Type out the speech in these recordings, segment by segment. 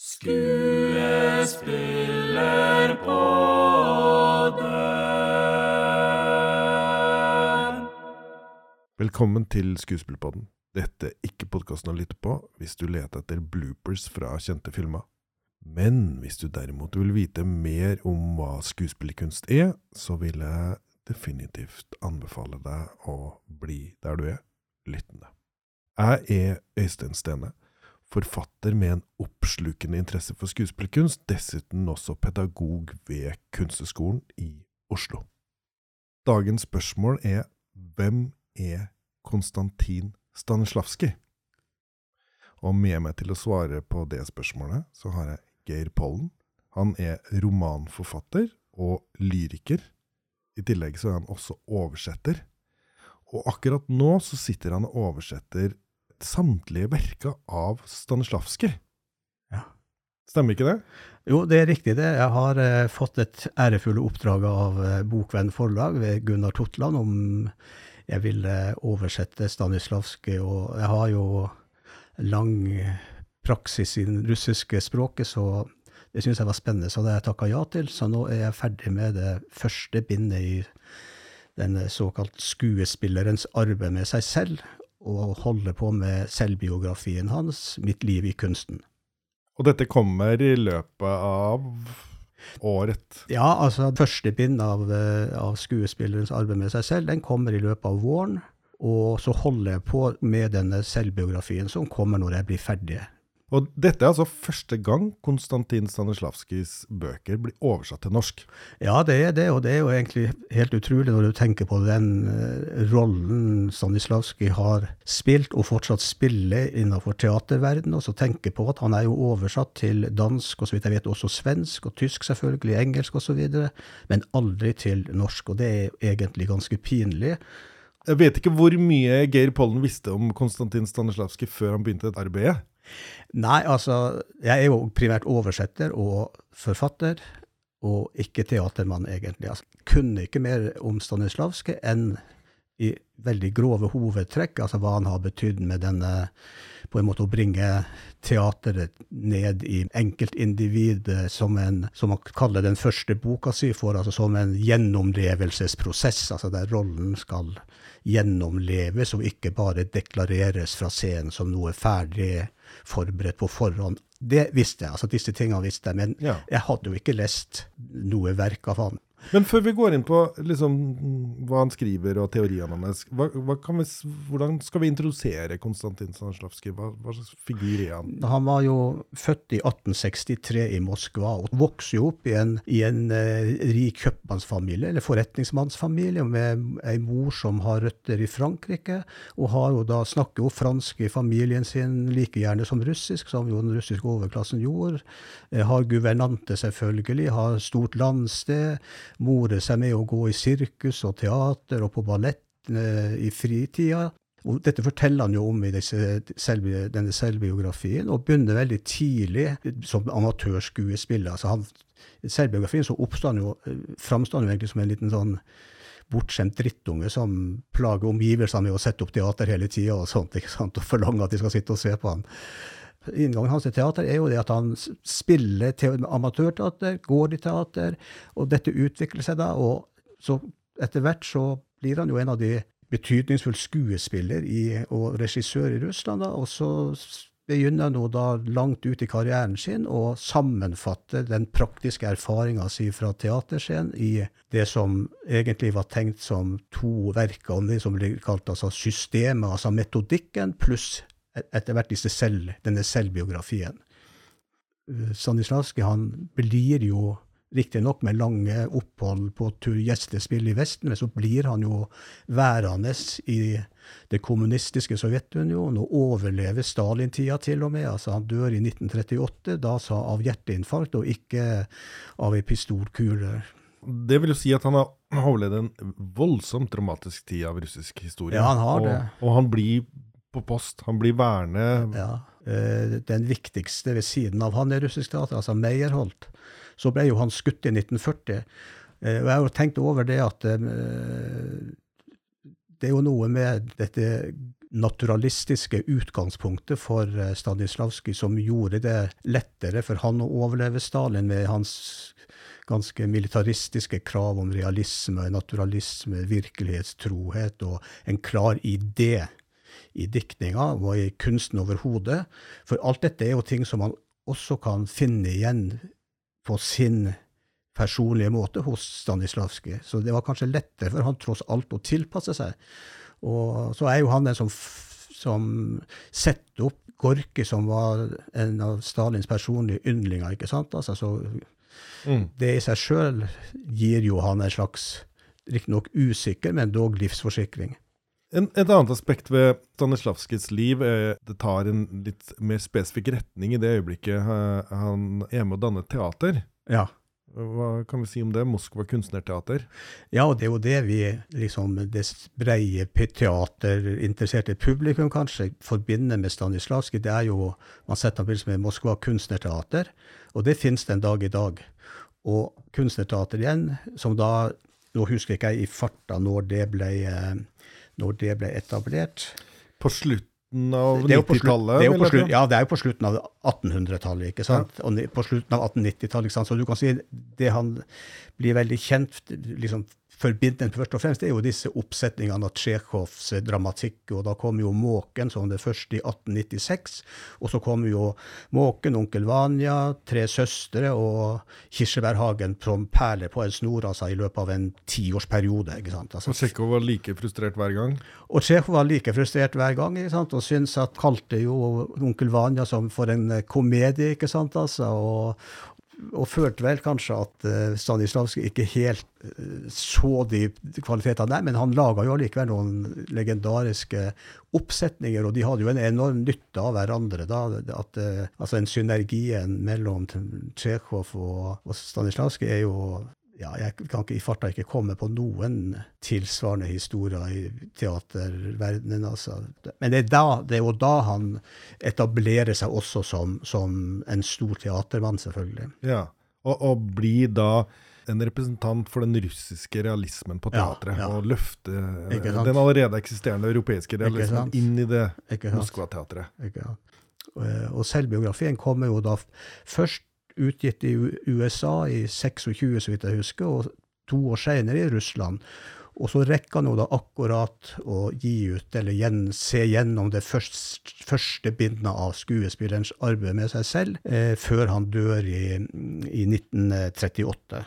Skuespillerpodden. Velkommen til Skuespillpodden. Dette er ikke podkasten å lytte på hvis du leter etter bloopers fra kjente filmer. Men hvis du derimot vil vite mer om hva skuespillerkunst er, så vil jeg definitivt anbefale deg å bli der du er, lyttende. Jeg er Øystein Stene, forfatter med en oppslukende interesse for skuespillerkunst, dessuten også pedagog ved Kunsthøgskolen i Oslo. Dagens spørsmål er hvem er Konstantin Stanislavskij? Og med meg til å svare på det spørsmålet, så har jeg Geir Pollen. Han er romanforfatter og lyriker. I tillegg så er han også oversetter. Og akkurat nå så sitter han og oversetter samtlige verker av Stanislavskij. Ja. Stemmer ikke det? Jo, det er riktig det. Jeg har eh, fått et ærefulle oppdrag av eh, Bokvenn forlag ved Gunnar Totland om jeg ville oversette Stanislavskij. Og jeg har jo lang praksis i det russiske språket, så det syns jeg var spennende. Så det har jeg takka ja til. Så nå er jeg ferdig med det første bindet i den såkalt skuespillerens arbeid med seg selv, og holder på med selvbiografien hans, 'Mitt liv i kunsten'. Og dette kommer i løpet av året. Ja, altså første bind av, eh, av skuespillerens arbeid med seg selv, den kommer i løpet av våren. Og så holder jeg på med denne selvbiografien som kommer når jeg blir ferdig. Og dette er altså første gang Konstantin Stanislavskijs bøker blir oversatt til norsk. Ja, det er det, og det er jo egentlig helt utrolig når du tenker på den uh, rollen Stanislavskij har spilt, og fortsatt spiller innenfor teaterverdenen, og så tenker på at han er jo oversatt til dansk, og så vidt jeg vet også svensk, og tysk selvfølgelig, engelsk osv., men aldri til norsk, og det er egentlig ganske pinlig. Jeg vet ikke hvor mye Geir Pollen visste om Konstantin Stanislavskij før han begynte arbeidet. Nei, altså, jeg er jo primært oversetter og forfatter, og ikke teatermann, egentlig. Altså, kunne ikke mer om Stanislavskij enn i veldig grove hovedtrekk, altså hva han har betydd med denne på en måte å bringe teateret ned i enkeltindividet som en, som man kaller den første boka si for, altså som en gjennomlevelsesprosess, altså der rollen skal gjennomleves og ikke bare deklareres fra scenen som noe ferdig forberedt på forhånd. Det visste jeg, altså disse tingene visste jeg, men Ja. jeg hadde jo ikke lest noe verk av han. Men før vi går inn på liksom, hva han skriver og teoriene hans, hvordan skal vi introdusere Konstantin Stanislavskij? Hva, hva slags figur er han? Han var jo født i 1863 i Moskva og vokste jo opp i en, i en eh, rik kjøpmannsfamilie, eller forretningsmannsfamilie, med ei mor som har røtter i Frankrike, og har jo da snakker jo fransk i familien sin like gjerne som russisk, som jo den russiske overklassen gjorde. Eh, har guvernante, selvfølgelig, har stort landsted, morer seg med å gå i sirkus og teater og på ballett eh, i fritida. Og dette forteller han jo om i disse, selve, denne selvbiografien, og begynner veldig tidlig som amatørskuespiller. Altså han, I selvbiografien så han jo, eh, framstår han jo egentlig som en liten sånn bortskjemt drittunge som plager omgivelsene med å sette opp teater hele tida og sånt, ikke sant, og forlanger at de skal sitte og se på han. Inngangen hans til teater er jo det at han spiller te amatørteater, går i teater, og dette utvikler seg da, og så etter hvert så blir han jo en av de betydningsfulle skuespiller i, og regissør i Russland, da, og så begynner han jo da langt ut i karrieren sin å sammenfatte den praktiske erfaringa si fra teaterscenen i det som egentlig var tenkt som to verker om det som blir kalt altså systemet, altså metodikken, pluss etter hvert disse selv, denne selvbiografien. Eh, Stanislavskij han blir jo riktignok med lange opphold på tur gjestespill i Vesten, men så blir han jo værende i det kommunistiske Sovjetunionen og overlever Stalin-tida til og med. Altså Han dør i 1938, da sa av hjerteinfarkt og ikke av ei pistolkule. Det vil jo si at han har overlevd en voldsomt dramatisk tid av russisk historie. Ja, han har og, det. Og han blir på post. Han blir værende Ja. Eh, Den viktigste ved siden av han i russisk teater, altså Meyerholt, så ble jo han skutt i 1940. Eh, Og jeg har jo tenkt over det at eh, det er jo noe med dette naturalistiske utgangspunktet for Stanislavskij som gjorde det lettere for han å overleve Stalin med hans ganske militaristiske krav om realisme, naturalisme, virkelighetstrohet og en klar idé i diktninga og i kunsten overhodet. For alt dette er jo ting som man også kan finne igjen på sin personlige måte hos Stanislavskij. Så det var kanskje lettere for han tross alt å tilpasse seg. Og så er jo han den som, som setter opp Gorki, som var en av Stalins personlige yndlinger. ikke sant? Altså, så mm. Det i seg sjøl gir jo han en slags, riktignok usikker, men dog livsforsikring. En, et annet aspekt ved Stanislavskijs liv er det tar en litt mer spesifikk retning i det øyeblikket han er med å danne teater. Ja. Hva kan vi si om det? Moskva kunstnerteater? Ja, og det er jo det vi, liksom, det breie teaterinteresserte publikum kanskje forbinder med Stanislavskij. Det er jo Man setter ham med Moskva kunstnerteater, og det finnes den dag i dag. Og kunstnerteater igjen, som da Nå husker ikke jeg i farta når det ble, når det ble etablert. På slutten av 90-tallet? Ja, det er jo på slutten av 1800-tallet. ikke sant? Ja. Og på slutten av 1890-tallet. Så du kan si det han blir veldig kjent liksom, forbindende først og fremst, er jo disse oppsetningene av Tsjekhovs dramatikk. og Da kom jo 'Måken' som det første i 1896. Og så kom jo 'Måken', 'Onkel Vanja', 'Tre søstre' og 'Kirsebærhagen' som perler på en snor altså, i løpet av en tiårsperiode. ikke sant? Altså, og Tsjekhov var like frustrert hver gang? Og Tsjekhov var like frustrert hver gang, ikke sant? og syntes at kalte jo 'Onkel Vanja' som for en komedie. ikke sant, altså, og, og følte vel kanskje at uh, Stanislavskij ikke helt uh, så de kvalitetene der, men han laga jo allikevel noen legendariske oppsetninger, og de hadde jo en enorm nytte av hverandre. da, at uh, altså En synergien mellom Tsjekhov og, og Stanislavskij er jo ja, jeg kan ikke i farta ikke komme på noen tilsvarende historier i teaterverdenen. Altså. Men det er, da, det er, jo da han etablerer seg også som, som en stor teatermann, selvfølgelig. Ja, og, og blir da en representant for den russiske realismen på teatret. Ja, ja. Og løfte den allerede eksisterende europeiske realismen inn i det Moskva-teatret. Og selvbiografien kommer jo da først utgitt i USA i 26, så vidt jeg husker, og to år senere i Russland. Og så rekker han jo da akkurat å gi ut, eller gjen, se gjennom det første, første bindet av skuespillerens arbeid med seg selv, eh, før han dør i, i 1938.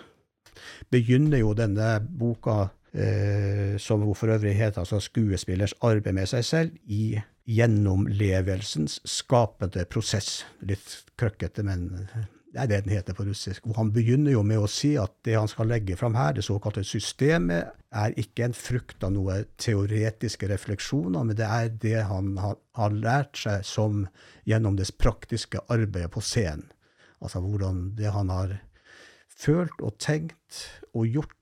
Begynner jo denne boka, eh, som for øvrig heter, altså 'Skuespillers arbeid med seg selv', i gjennomlevelsens skapende prosess. Litt krøkkete, men det er det den heter på russisk. hvor han begynner jo med å si at det han skal legge fram her, det såkalte systemet, er ikke en frukt av noe teoretiske refleksjoner, men det er det han har lært seg som gjennom det praktiske arbeidet på scenen. Altså hvordan det han har følt og tenkt og gjort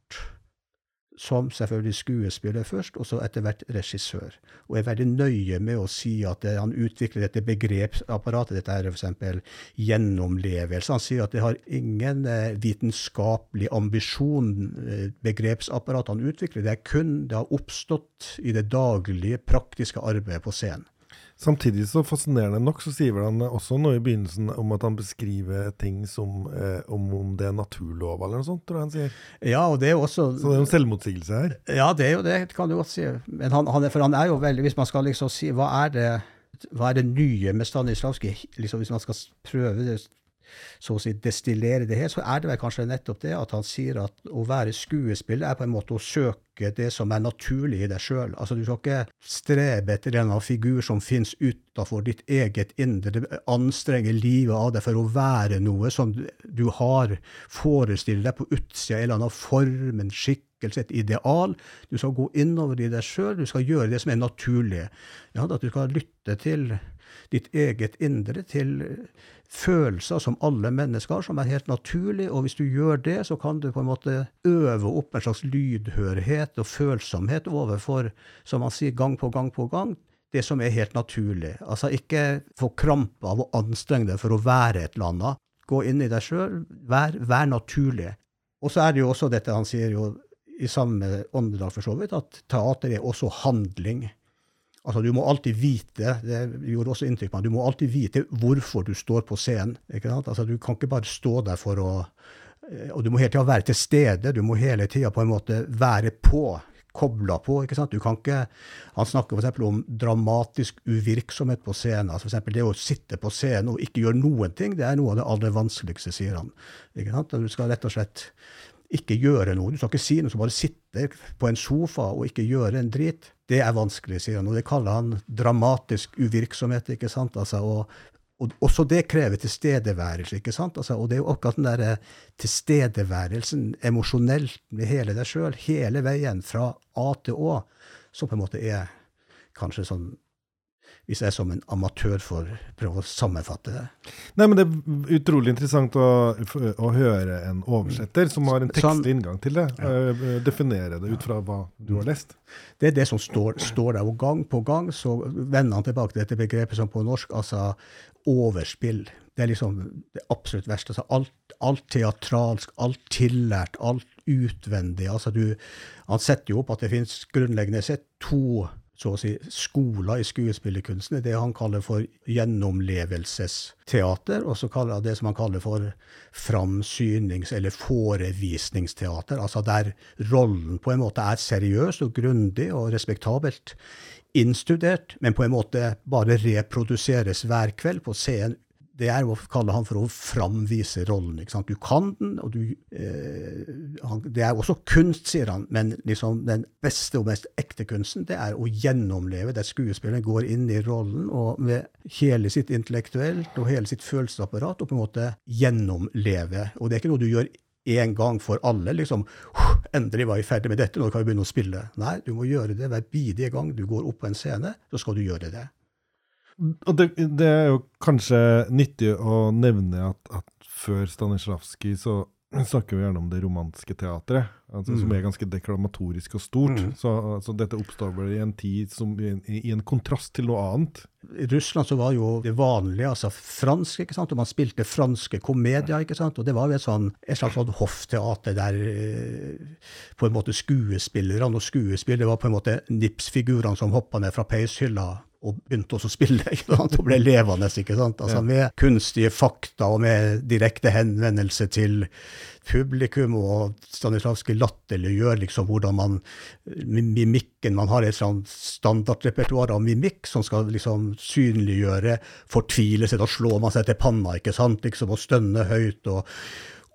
som selvfølgelig skuespiller først, og så etter hvert regissør. Og er veldig nøye med å si at det, han utvikler dette begrepsapparatet. Dette er f.eks. gjennomlevelse. Han sier at det har ingen eh, vitenskapelig ambisjon, eh, begrepsapparatet han utvikler. Det er kun det har oppstått i det daglige, praktiske arbeidet på scenen. Samtidig så fascinerende nok så sier han også noe i begynnelsen om at han beskriver ting som eh, om, om, det er naturlov eller noe sånt, tror jeg han sier. Ja, og det er jo også... Så det er jo en selvmotsigelse her? Ja, det er jo det, kan du godt si. Men han, han for han er jo veldig Hvis man skal liksom si hva er det, hva er det nye med Stanislavskij, liksom hvis man skal prøve det så å si destillere det helt, så er det vel kanskje nettopp det at han sier at å være skuespiller er på en måte å søke det som er naturlig i deg sjøl. Altså, du skal ikke strebe etter en figur som fins utafor ditt eget indre, anstrenge livet av deg for å være noe som du har, forestille deg på utsida, en eller annen form, en skikkelse, et ideal. Du skal gå innover i deg sjøl, du skal gjøre det som er naturlig. Ja, at du skal lytte til ditt eget indre, til følelser som alle mennesker har, som er helt naturlig. Og hvis du gjør det, så kan du på en måte øve opp en slags lydhørhet og følsomhet overfor, som man sier gang på gang på gang, det som er helt naturlig. Altså ikke få krampe av å anstrenge deg for å være et eller annet. Gå inn i deg sjøl, vær, vær, naturlig. Og så er det jo også dette han sier jo i samme åndedag, for så vidt, at teater er også handling. Altså, Du må alltid vite det gjorde også inntrykk på meg, du må alltid vite hvorfor du står på scenen. ikke sant? Altså, Du kan ikke bare stå der for å eh, Og du må hele tida være til stede. Du må hele tida på en måte være på. Kobla på. ikke sant? Du kan ikke, Han snakker f.eks. om dramatisk uvirksomhet på scenen. altså for eksempel Det å sitte på scenen og ikke gjøre noen ting, det er noe av det aller vanskeligste, sier han. ikke sant? Du skal rett og slett ikke gjøre noe. Du skal ikke si noe, så bare sitte på en sofa og ikke gjøre en drit. Det er vanskelig, sier han. Og det kaller han dramatisk uvirksomhet. ikke sant? Altså, og, og også det krever tilstedeværelse. ikke sant? Altså, og det er jo akkurat den der tilstedeværelsen emosjonelt med hele deg sjøl, hele veien fra A til Å, som på en måte er kanskje sånn hvis jeg som en amatør får prøve å sammenfatte det. Nei, men Det er utrolig interessant å, å høre en oversetter som har en tekstlig inngang til det. Ja. Uh, definere det ut fra hva du har lest. Det er det som står, står der. Og gang på gang så vender han tilbake til dette begrepet som på norsk, altså overspill. Det er liksom det absolutt verste. Altså alt, alt teatralsk, alt tillært, alt utvendig. Altså du, han setter jo opp at det finnes grunnleggende sett to så å si, skoler i skuespillerkunsten. Det han kaller for gjennomlevelsesteater, og så kaller han det som han kaller for framsynings- eller forevisningsteater. Altså der rollen på en måte er seriøs og grundig og respektabelt innstudert, men på en måte bare reproduseres hver kveld på scenen det er å kalle han for å framvise rollen. Du kan den, og du eh, han, Det er også kunst, sier han, men liksom den beste og mest ekte kunsten det er å gjennomleve, der skuespilleren går inn i rollen og med hele sitt intellektuelt og hele sitt følelsesapparat og på en måte gjennomleve. Og det er ikke noe du gjør en gang for alle. liksom, Endelig var vi ferdig med dette, nå kan vi begynne å spille. Nei, du må gjøre det hver bidige gang du går opp på en scene. Så skal du gjøre det. Og det, det, er jo kanskje nyttig å nevne at, at før Stanislavskij så snakker vi gjerne om det romantiske teatret, altså, mm. som er ganske deklamatorisk og stort. Mm. Så, altså, dette oppstår vel i en tid som, i, i, en kontrast til noe annet. I Russland så var jo det vanlige altså fransk, ikke sant? og man spilte franske komedier. ikke sant? Og det var jo et, sånn, et slags sånn hoffteater der eh, på en måte skuespillerne og skuespill var på en måte nipsfigurene som hoppa ned fra peishylla og begynte også å spille ikke sant? og ble levende. ikke sant? Altså Med kunstige fakta og med direkte henvendelse til publikum. Og Stanislavskij latterliggjør liksom hvordan man mimikken Man har et sånt standardrepertoar av mimikk som skal liksom synliggjøre fortvilelse. Da slår man seg til panna ikke sant? Liksom, og stønner høyt. og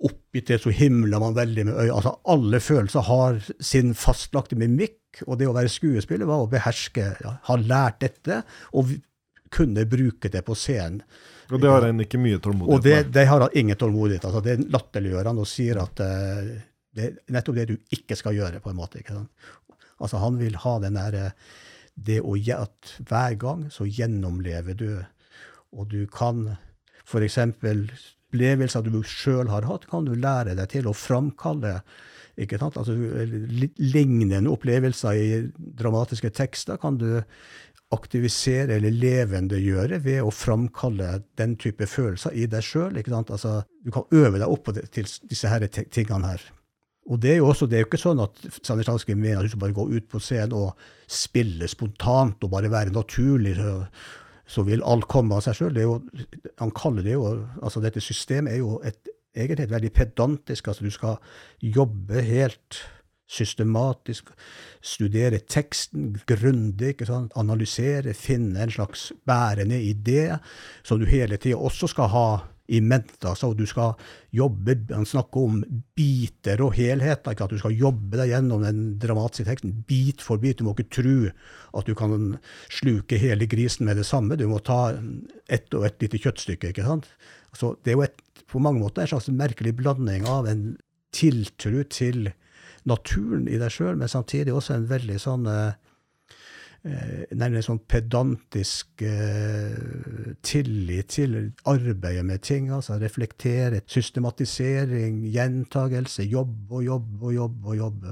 oppgitt det så himler man veldig med øya. Altså, alle følelser har sin fastlagte mimikk og det å være skuespiller var å beherske, ja, ha lært dette og kunne bruke det på scenen. Og det har han ikke mye tålmodighet med? Og det, det har han ingen tålmodighet altså Det latterliggjør han og sier at uh, det er nettopp det du ikke skal gjøre, på en måte. ikke sant? Altså Han vil ha den derre Det å at hver gang så gjennomlever du, og du kan f.eks. opplevelser du sjøl har hatt, kan du lære deg til å framkalle ikke sant? Altså, lignende opplevelser i dramatiske tekster kan du aktivisere eller levendegjøre ved å framkalle den type følelser i deg sjøl. Altså, du kan øve deg opp på det, til disse her tingene her. Og det er jo også, det er jo ikke sånn at Stanislavskij mener at du skal bare gå ut på scenen og spille spontant og bare være naturlig. Så, så vil alt komme av seg sjøl. Han kaller det jo altså Dette systemet er jo et egentlig veldig pedantisk. Altså du skal jobbe helt systematisk, studere teksten grundig, analysere, finne en slags bærende idé som du hele tida også skal ha i mente. Altså, du skal jobbe Han snakker om biter og helheter. Ikke? At du skal jobbe deg gjennom den dramatiske teksten bit for bit. Du må ikke tro at du kan sluke hele grisen med det samme. Du må ta ett og ett lite kjøttstykke. ikke sant? Så det er jo et, på mange måter en slags merkelig blanding av en tiltro til naturen i deg sjøl, men samtidig også en veldig sånn eh, eh nærmest sånn pedantisk eh, tillit til arbeidet med ting. altså Reflektere, systematisering, gjentagelse, jobb og jobb og jobb og jobb.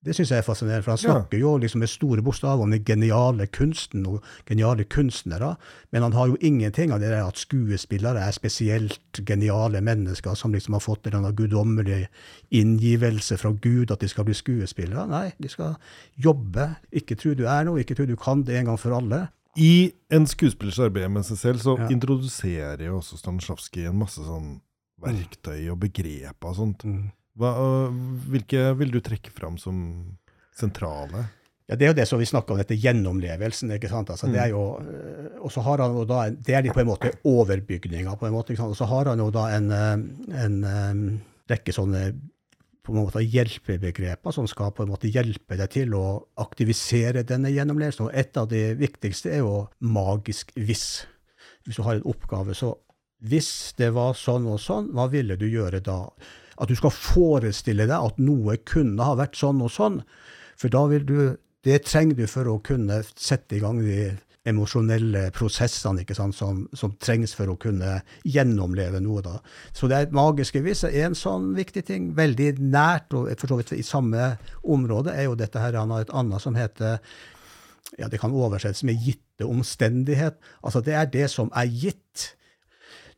Det syns jeg er fascinerende, for han snakker jo liksom med store bokstaver om den geniale kunsten og geniale kunstnere, men han har jo ingenting av det der at skuespillere er spesielt geniale mennesker som liksom har fått en guddommelig inngivelse fra Gud at de skal bli skuespillere. Nei, de skal jobbe. Ikke tro du er noe, ikke tro du kan det en gang for alle. I en skuespillers arbeid med seg selv så ja. introduserer jo også Stanislavskij en masse sånn verktøy og begreper og sånt. Mm. Hva, hvilke vil du trekke fram som sentrale? Ja, Det er jo det som vi snakker om, dette gjennomlevelsen. ikke sant? Altså, mm. det er jo, og så har han jo da, det er på en måte overbygninga. på en måte, ikke sant? Og så har han jo da en, en, en rekke sånne på en måte hjelpebegreper som skal på en måte hjelpe deg til å aktivisere denne gjennomlevelsen. Og et av de viktigste er jo magisk hvis. Hvis du har en oppgave, så hvis det var sånn og sånn, hva ville du gjøre da? At du skal forestille deg at noe kunne ha vært sånn og sånn. For da vil du Det trenger du for å kunne sette i gang de emosjonelle prosessene ikke sant, som, som, trengs for å kunne gjennomleve noe. da. Så det er magiske vis en sånn viktig ting. Veldig nært, og for så vidt i samme område, er jo dette her, han har et annet som heter ja, Det kan oversettes med gitte omstendighet. Altså det er det som er gitt.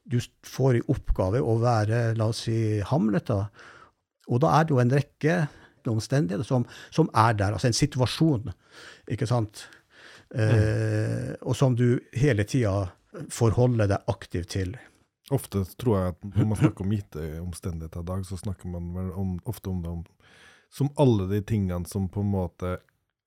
Du får i oppgave å være, la oss si, Hamlet, da. Og da er det jo en rekke omstendigheter som, som er der. Altså en situasjon. ikke sant? eh, og som du hele tida forholder deg aktivt til. Ofte tror jeg at når man snakker om gitte omstendigheter i dag, så snakker man om, ofte om det om, som alle de tingene som på en måte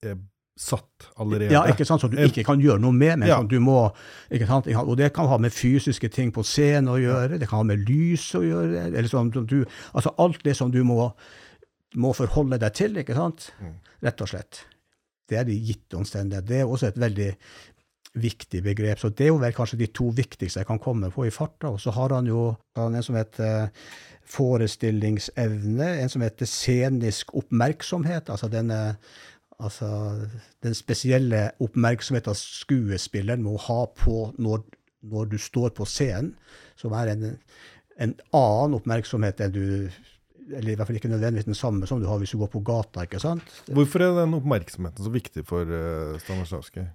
er satt allerede. Ja, ikke sant, som du ikke kan gjøre noe med. men ja. du må, ikke sant, Og det kan ha med fysiske ting på scenen å gjøre, det kan ha med lys å gjøre. eller sånn, du, altså Alt det som du må, må forholde deg til, ikke sant? Mm. rett og slett. Det er de gitte omstendigheter. Det er også et veldig viktig begrep. Så det er jo vel kanskje de to viktigste jeg kan komme på i farta. Og så har han jo han en som heter forestillingsevne, en som heter scenisk oppmerksomhet. Altså denne altså den spesielle oppmerksomheten skuespilleren må ha på når, når du står på scenen, som er en, en annen oppmerksomhet enn du eller i hvert fall ikke nødvendigvis den samme som du har hvis du går på gata. ikke sant? Hvorfor er den oppmerksomheten så viktig for uh, Stanislavskij?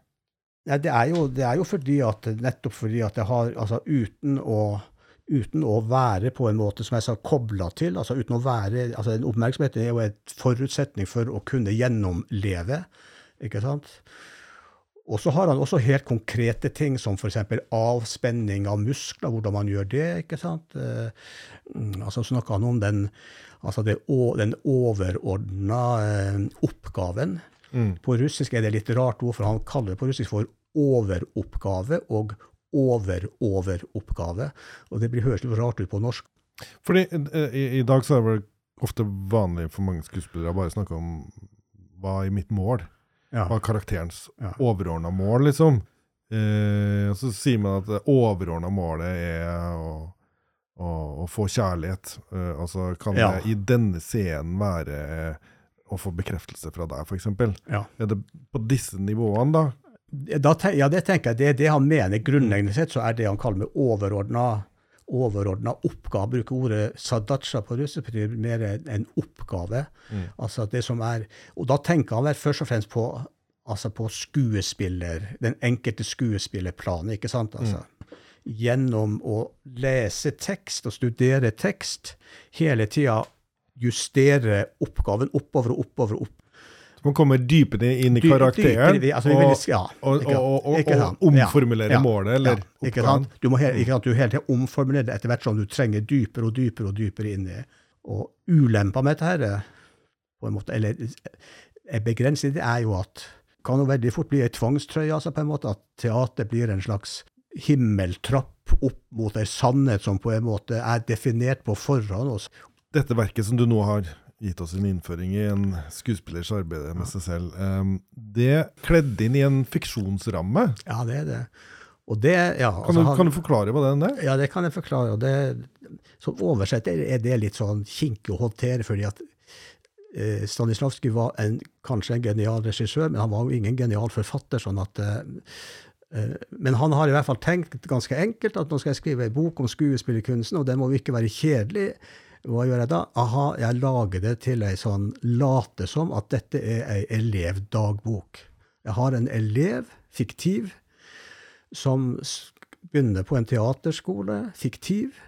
Ja, det, er jo, det er jo fordi at, nettopp fordi at det har altså uten å, uten å være på en måte som jeg sa, kobla til altså uten å være, altså Oppmerksomheten er jo en forutsetning for å kunne gjennomleve. ikke sant? Og så har han også helt konkrete ting som f.eks. avspenning av muskler, hvordan man gjør det. ikke sant? Eh, altså snakker han om den, altså det, den overordna eh, oppgaven. Mm. På russisk er det litt rart ord, for han kaller det på russisk for overoppgave og over-over-oppgave. Og det blir høres litt rart ut på norsk. Fordi eh, i, i dag så er det ofte vanlig for mange skuespillere å bare snakke om hva er mitt mål? Ja. Hva er karakterens ja. overordna mål, liksom? Eh, og så sier man at det overordna målet er å, å, å få kjærlighet. Eh, altså kan ja. det i denne scenen være eh, å få bekreftelse fra deg, f.eks.? Ja. Er det på disse nivåene, da? Da ja, det tenker jeg. Det er det han mener. Grunnleggende sett så er det han kaller med overordna overordna oppgave. Bruker ordet sadacha på russisk betyr mer en oppgave. Mm. Altså det som er, Og da tenker han vel først og fremst på, altså på skuespiller, den enkelte skuespillerplanet. ikke sant? Altså, mm. Gjennom å lese tekst og studere tekst, hele tida justere oppgaven oppover og oppover og oppover man kommer dypere inn i karakteren dypere, altså, og, ja, og, og, og, omformulere ja, målet, eller ja, ikke sant? Du må ikke sant? Du hele tiden omformulere det etter hvert som du trenger dypere og dypere og dypere inn i. Og ulempa med dette, her, på en måte, eller er begrenset, det er jo at kan jo veldig fort bli ei tvangstrøye, altså på en måte, at teater blir en slags himmeltrapp opp mot ei sannhet som på en måte er definert på forhånd. Dette verket som du nå har gitt oss en innføring i en skuespillers arbeid med seg selv. Um, det kledde inn i en fiksjonsramme. Ja, det er det. det ja, kan, du, altså, kan, du, forklare hva den er? Ja, det kan jeg forklare. og det, Som oversetter er det litt sånn kinkig å håndtere, fordi at eh, Stanislavskij var en, kanskje en genial regissør, men han var jo ingen genial forfatter. sånn at eh, eh men han har i hvert fall tenkt ganske enkelt at nå skal jeg skrive en bok om skuespillerkunsten, og den må jo ikke være kjedelig. Hva gjør jeg da? Aha, jeg lager det til ei sånn late som at dette er ei elevdagbok. Jeg har en elev, fiktiv, som begynner på en teaterskole, fiktiv.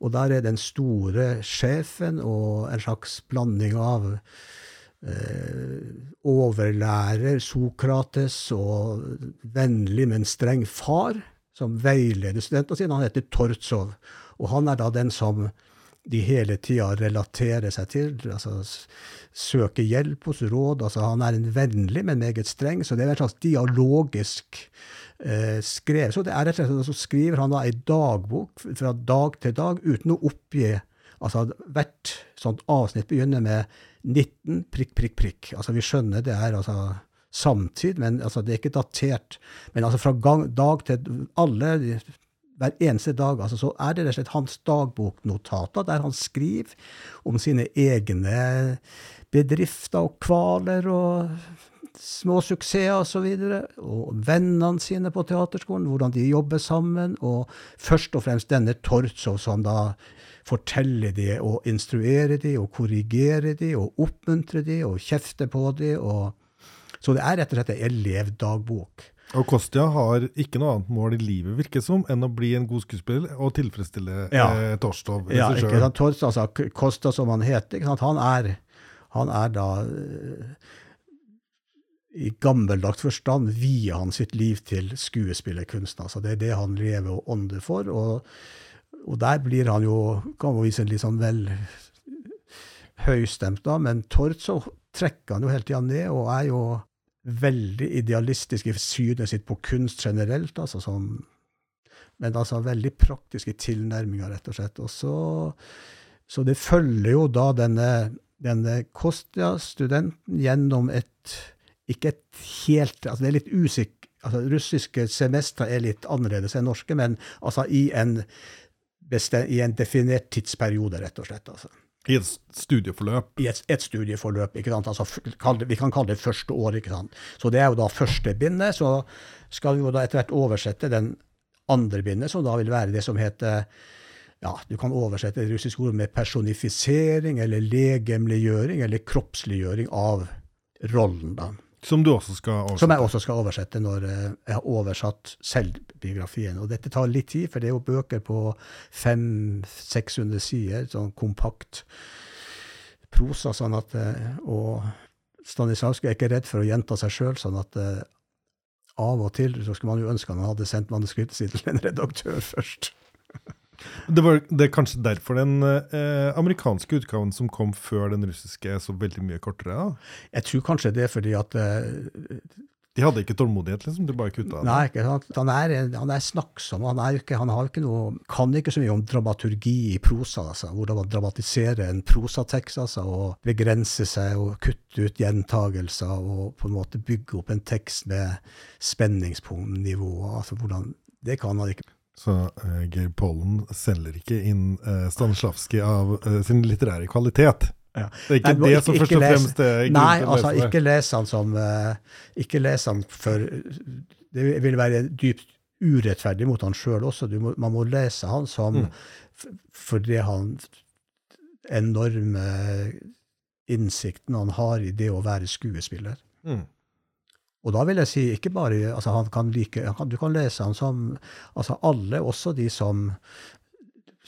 Og der er den store sjefen og en slags blanding av eh, overlærer Sokrates og vennlig, men streng far, som veileder studentene sine. Han heter Tortsov. Og han er da den som de hele tida relaterer seg til, altså søker hjelp hos råd. altså Han er en vennlig, men meget streng, så det er en slags dialogisk eh, skrevet. Så det er rett og slett så skriver han da ei dagbok fra dag til dag uten å oppgi Altså hvert sånt avsnitt begynner med 19 prikk, prikk, prikk. Altså vi skjønner det er altså samtid, men altså det er ikke datert. Men altså fra gang, dag til alle hver eneste dag altså, så er det rett og slett hans dagboknotater, der han skriver om sine egne bedrifter og kvaler og små suksesser osv. Og, så og vennene sine på teaterskolen, hvordan de jobber sammen. Og først og fremst denne Tortsov, som da forteller de og instruerer de og korrigerer de og oppmuntrer de og kjefter på de. Og, så det er rett og slett en elevdagbok. Og Kostja har ikke noe annet mål i livet, virker som, enn å bli en god skuespiller og tilfredsstille ja. eh, Torstov. Ja, ikke sant. Torst, altså, Kosta, som han heter, han er, han er da uh, i gammeldags forstand vier han sitt liv til skuespillerkunsten. Altså, det er det han lever og ånder for. Og, og der blir han jo kan man vise en litt sånn vel høystemt, da, men Tord så trekker han jo hele tida ned, og er jo veldig idealistisk i synet sitt på kunst generelt, altså sånn men altså veldig praktisk i tilnærminga, rett og slett. Og så, så det følger jo da denne, denne Kostia-studenten gjennom et ikke et helt altså Det er litt usikkert altså Russiske semestre er litt annerledes enn norske, men altså i en, i en definert tidsperiode, rett og slett. altså. I et studieforløp? I et, et studieforløp. ikke sant? Altså, vi kan kalle det første år. ikke sant? Så det er jo da første bindet. Så skal vi jo da etter hvert oversette den andre bindet, som da vil være det som heter ja, Du kan oversette det russiske ordet med personifisering eller legemliggjøring eller kroppsliggjøring av rollen. da. Som du også skal oversette? Som jeg også skal oversette når eh, jeg har oversatt selvbiografien. Og dette tar litt tid, for det er jo bøker på 500-600 sider, sånn kompakt prosa. sånn at, eh, Og Stanislavskij er ikke redd for å gjenta seg sjøl, sånn at eh, av og til så skulle man jo ønske han hadde sendt manuskriptet sitt til en redaktør først. Det, var, det er kanskje derfor den eh, amerikanske utgaven som kom før den russiske, er så veldig mye kortere? Da? Jeg tror kanskje det er fordi at eh, De hadde ikke tålmodighet, liksom? De bare kutta Nei, ikke sant. Han er, han er snakksom. Han, er ikke, han har ikke noe, kan ikke så mye om dramaturgi i prosa. Altså, hvordan man dramatiserer en prosatekst altså, og begrense seg og kutte ut gjentagelser og på en måte bygge opp en tekst med spenningspunktnivå. Altså, hvordan, det kan han ikke. Så uh, Geir Pollen selger ikke inn uh, Stanislavskij av uh, sin litterære kvalitet. Ja. Det er ikke Nei, det ikke, som først og fremst er grunnen Nei, altså, ikke les han som uh, Ikke les han for Det vil være dypt urettferdig mot han sjøl også. Må, man må lese han som mm. fordi han enorme innsikten han har i det å være skuespiller. Mm. Og da vil jeg si ikke bare altså han kan like, han Du kan lese han som altså alle, også de som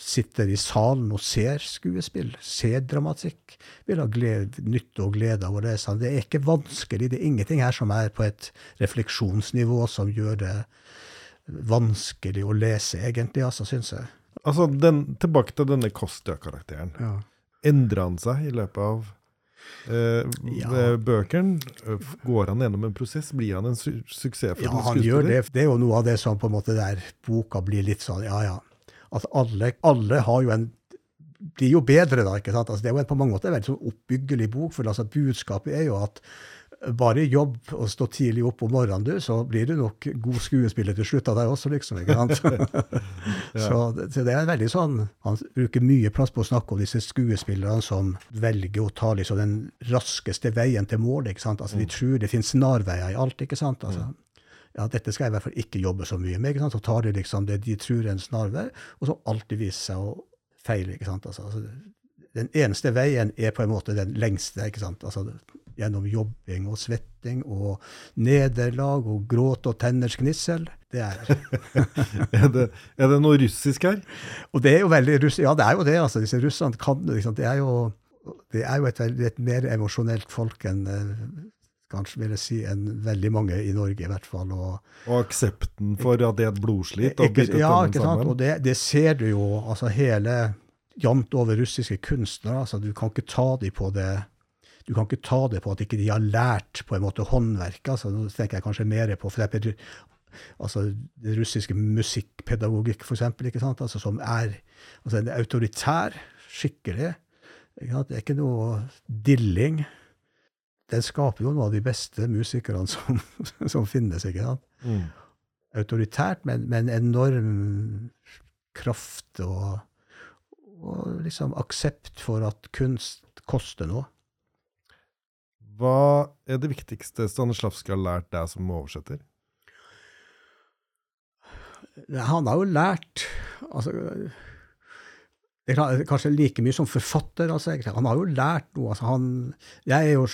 sitter i salen og ser skuespill, ser dramatikk, vil ha glede, nytte og glede av å lese han. Det er ikke vanskelig. Det er ingenting her som er på et refleksjonsnivå som gjør det vanskelig å lese, egentlig, altså, syns jeg. Altså, den, Tilbake til denne Kostja-karakteren. Ja. Endrer han seg i løpet av Eh, ja. Bøkene, går han gjennom en prosess? Blir han en su suksess? ja, han gjør det. Det er jo noe av det som på en måte der boka blir litt sånn Ja, ja. At alle, alle har jo en blir jo bedre, da. ikke sant? Altså, det er jo en på mange måter en veldig sånn oppbyggelig bok. For altså, budskapet er jo at bare jobb og stå tidlig opp om morgenen, du, så blir du nok god skuespiller til slutt av deg også, liksom. ikke sant? så, så, det er veldig sånn Han bruker mye plass på å snakke om disse skuespillerne som velger å ta liksom den raskeste veien til målet. ikke sant? Altså, De mm. tror det finnes snarveier i alt. ikke sant? Altså, ja, dette skal jeg i hvert fall ikke jobbe så mye med. ikke sant? Så tar de liksom det de tror er en snarvei, og så alltid viser seg å feile. ikke sant? Altså, altså den eneste veien er på en måte den lengste. ikke sant? Altså Gjennom jobbing og svetting og nederlag og gråt og tenners gnissel. Det er er, det, er det noe russisk her? Og det er jo veldig russ, Ja, det er jo det. altså, Disse russerne kan liksom, det. er jo, det er jo et, et mer emosjonelt folk enn kanskje vil jeg si enn veldig mange i Norge, i hvert fall. Og, og aksepten for at det er et blodslit? Og ikke, ja, ikke sant. Og det, det, ser du jo. altså Hele jevnt over russiske kunstnere. altså Du kan ikke ta dem på det du kan ikke ta det på at ikke de har lært på en måte håndverket. altså Nå tenker jeg kanskje mer på for eksempel, altså det russiske musikkpedagogikk, for eksempel, ikke sant? Altså, som er altså en autoritær, skikkelig. Det er ikke noe dilling den skaper jo noen av de beste musikerne som, som finnes. ikke sant? Mm. Autoritært, men, en enorm kraft og, og liksom aksept for at kunst koster noe. Hva er det viktigste Stanislavskij har lært deg som oversetter? Han har jo lært altså, Kanskje like mye som forfatter. Altså, han har jo lært noe. Altså, han, jeg er jo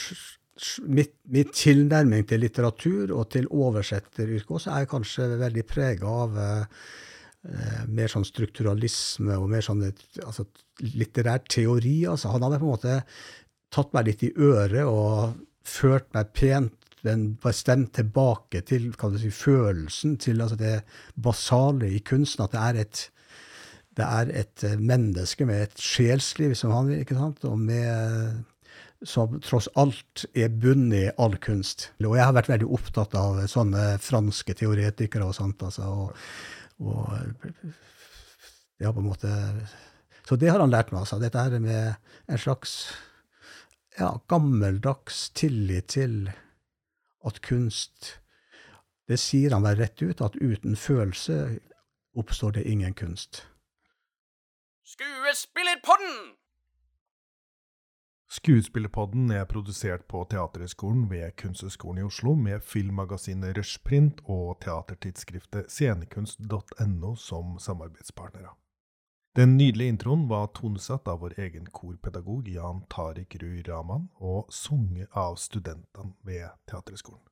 mitt, mitt, tilnærming til litteratur og til oversetteryrket også er kanskje veldig prega av eh, mer sånn strukturalisme og mer sånn altså, litterær teori. Altså, han hadde på en måte tatt meg litt i øret og ført meg pent, men bestemt tilbake til si, følelsen, til altså, det basale i kunsten. At det er et det er et menneske med et sjelsliv, som han ikke sant? og med som tross alt er bundet i all kunst. Og jeg har vært veldig opptatt av sånne franske teoretikere og sånt. Altså, og, og ja, på en måte Så det har han lært meg, altså. Dette her med en slags ja, gammeldags tillit til at kunst Det sier han vel rett ut, at uten følelse oppstår det ingen kunst. Skuespillerpodden! Skuespillerpodden er produsert på Teaterhøgskolen ved Kunsthøgskolen i Oslo med filmmagasinet Rushprint og teatertidsskriftet scenekunst.no som samarbeidspartnere. Den nydelige introen var tonesatt av vår egen korpedagog Jan Tariq Rui Raman og sunget av studentene ved Teaterhøgskolen.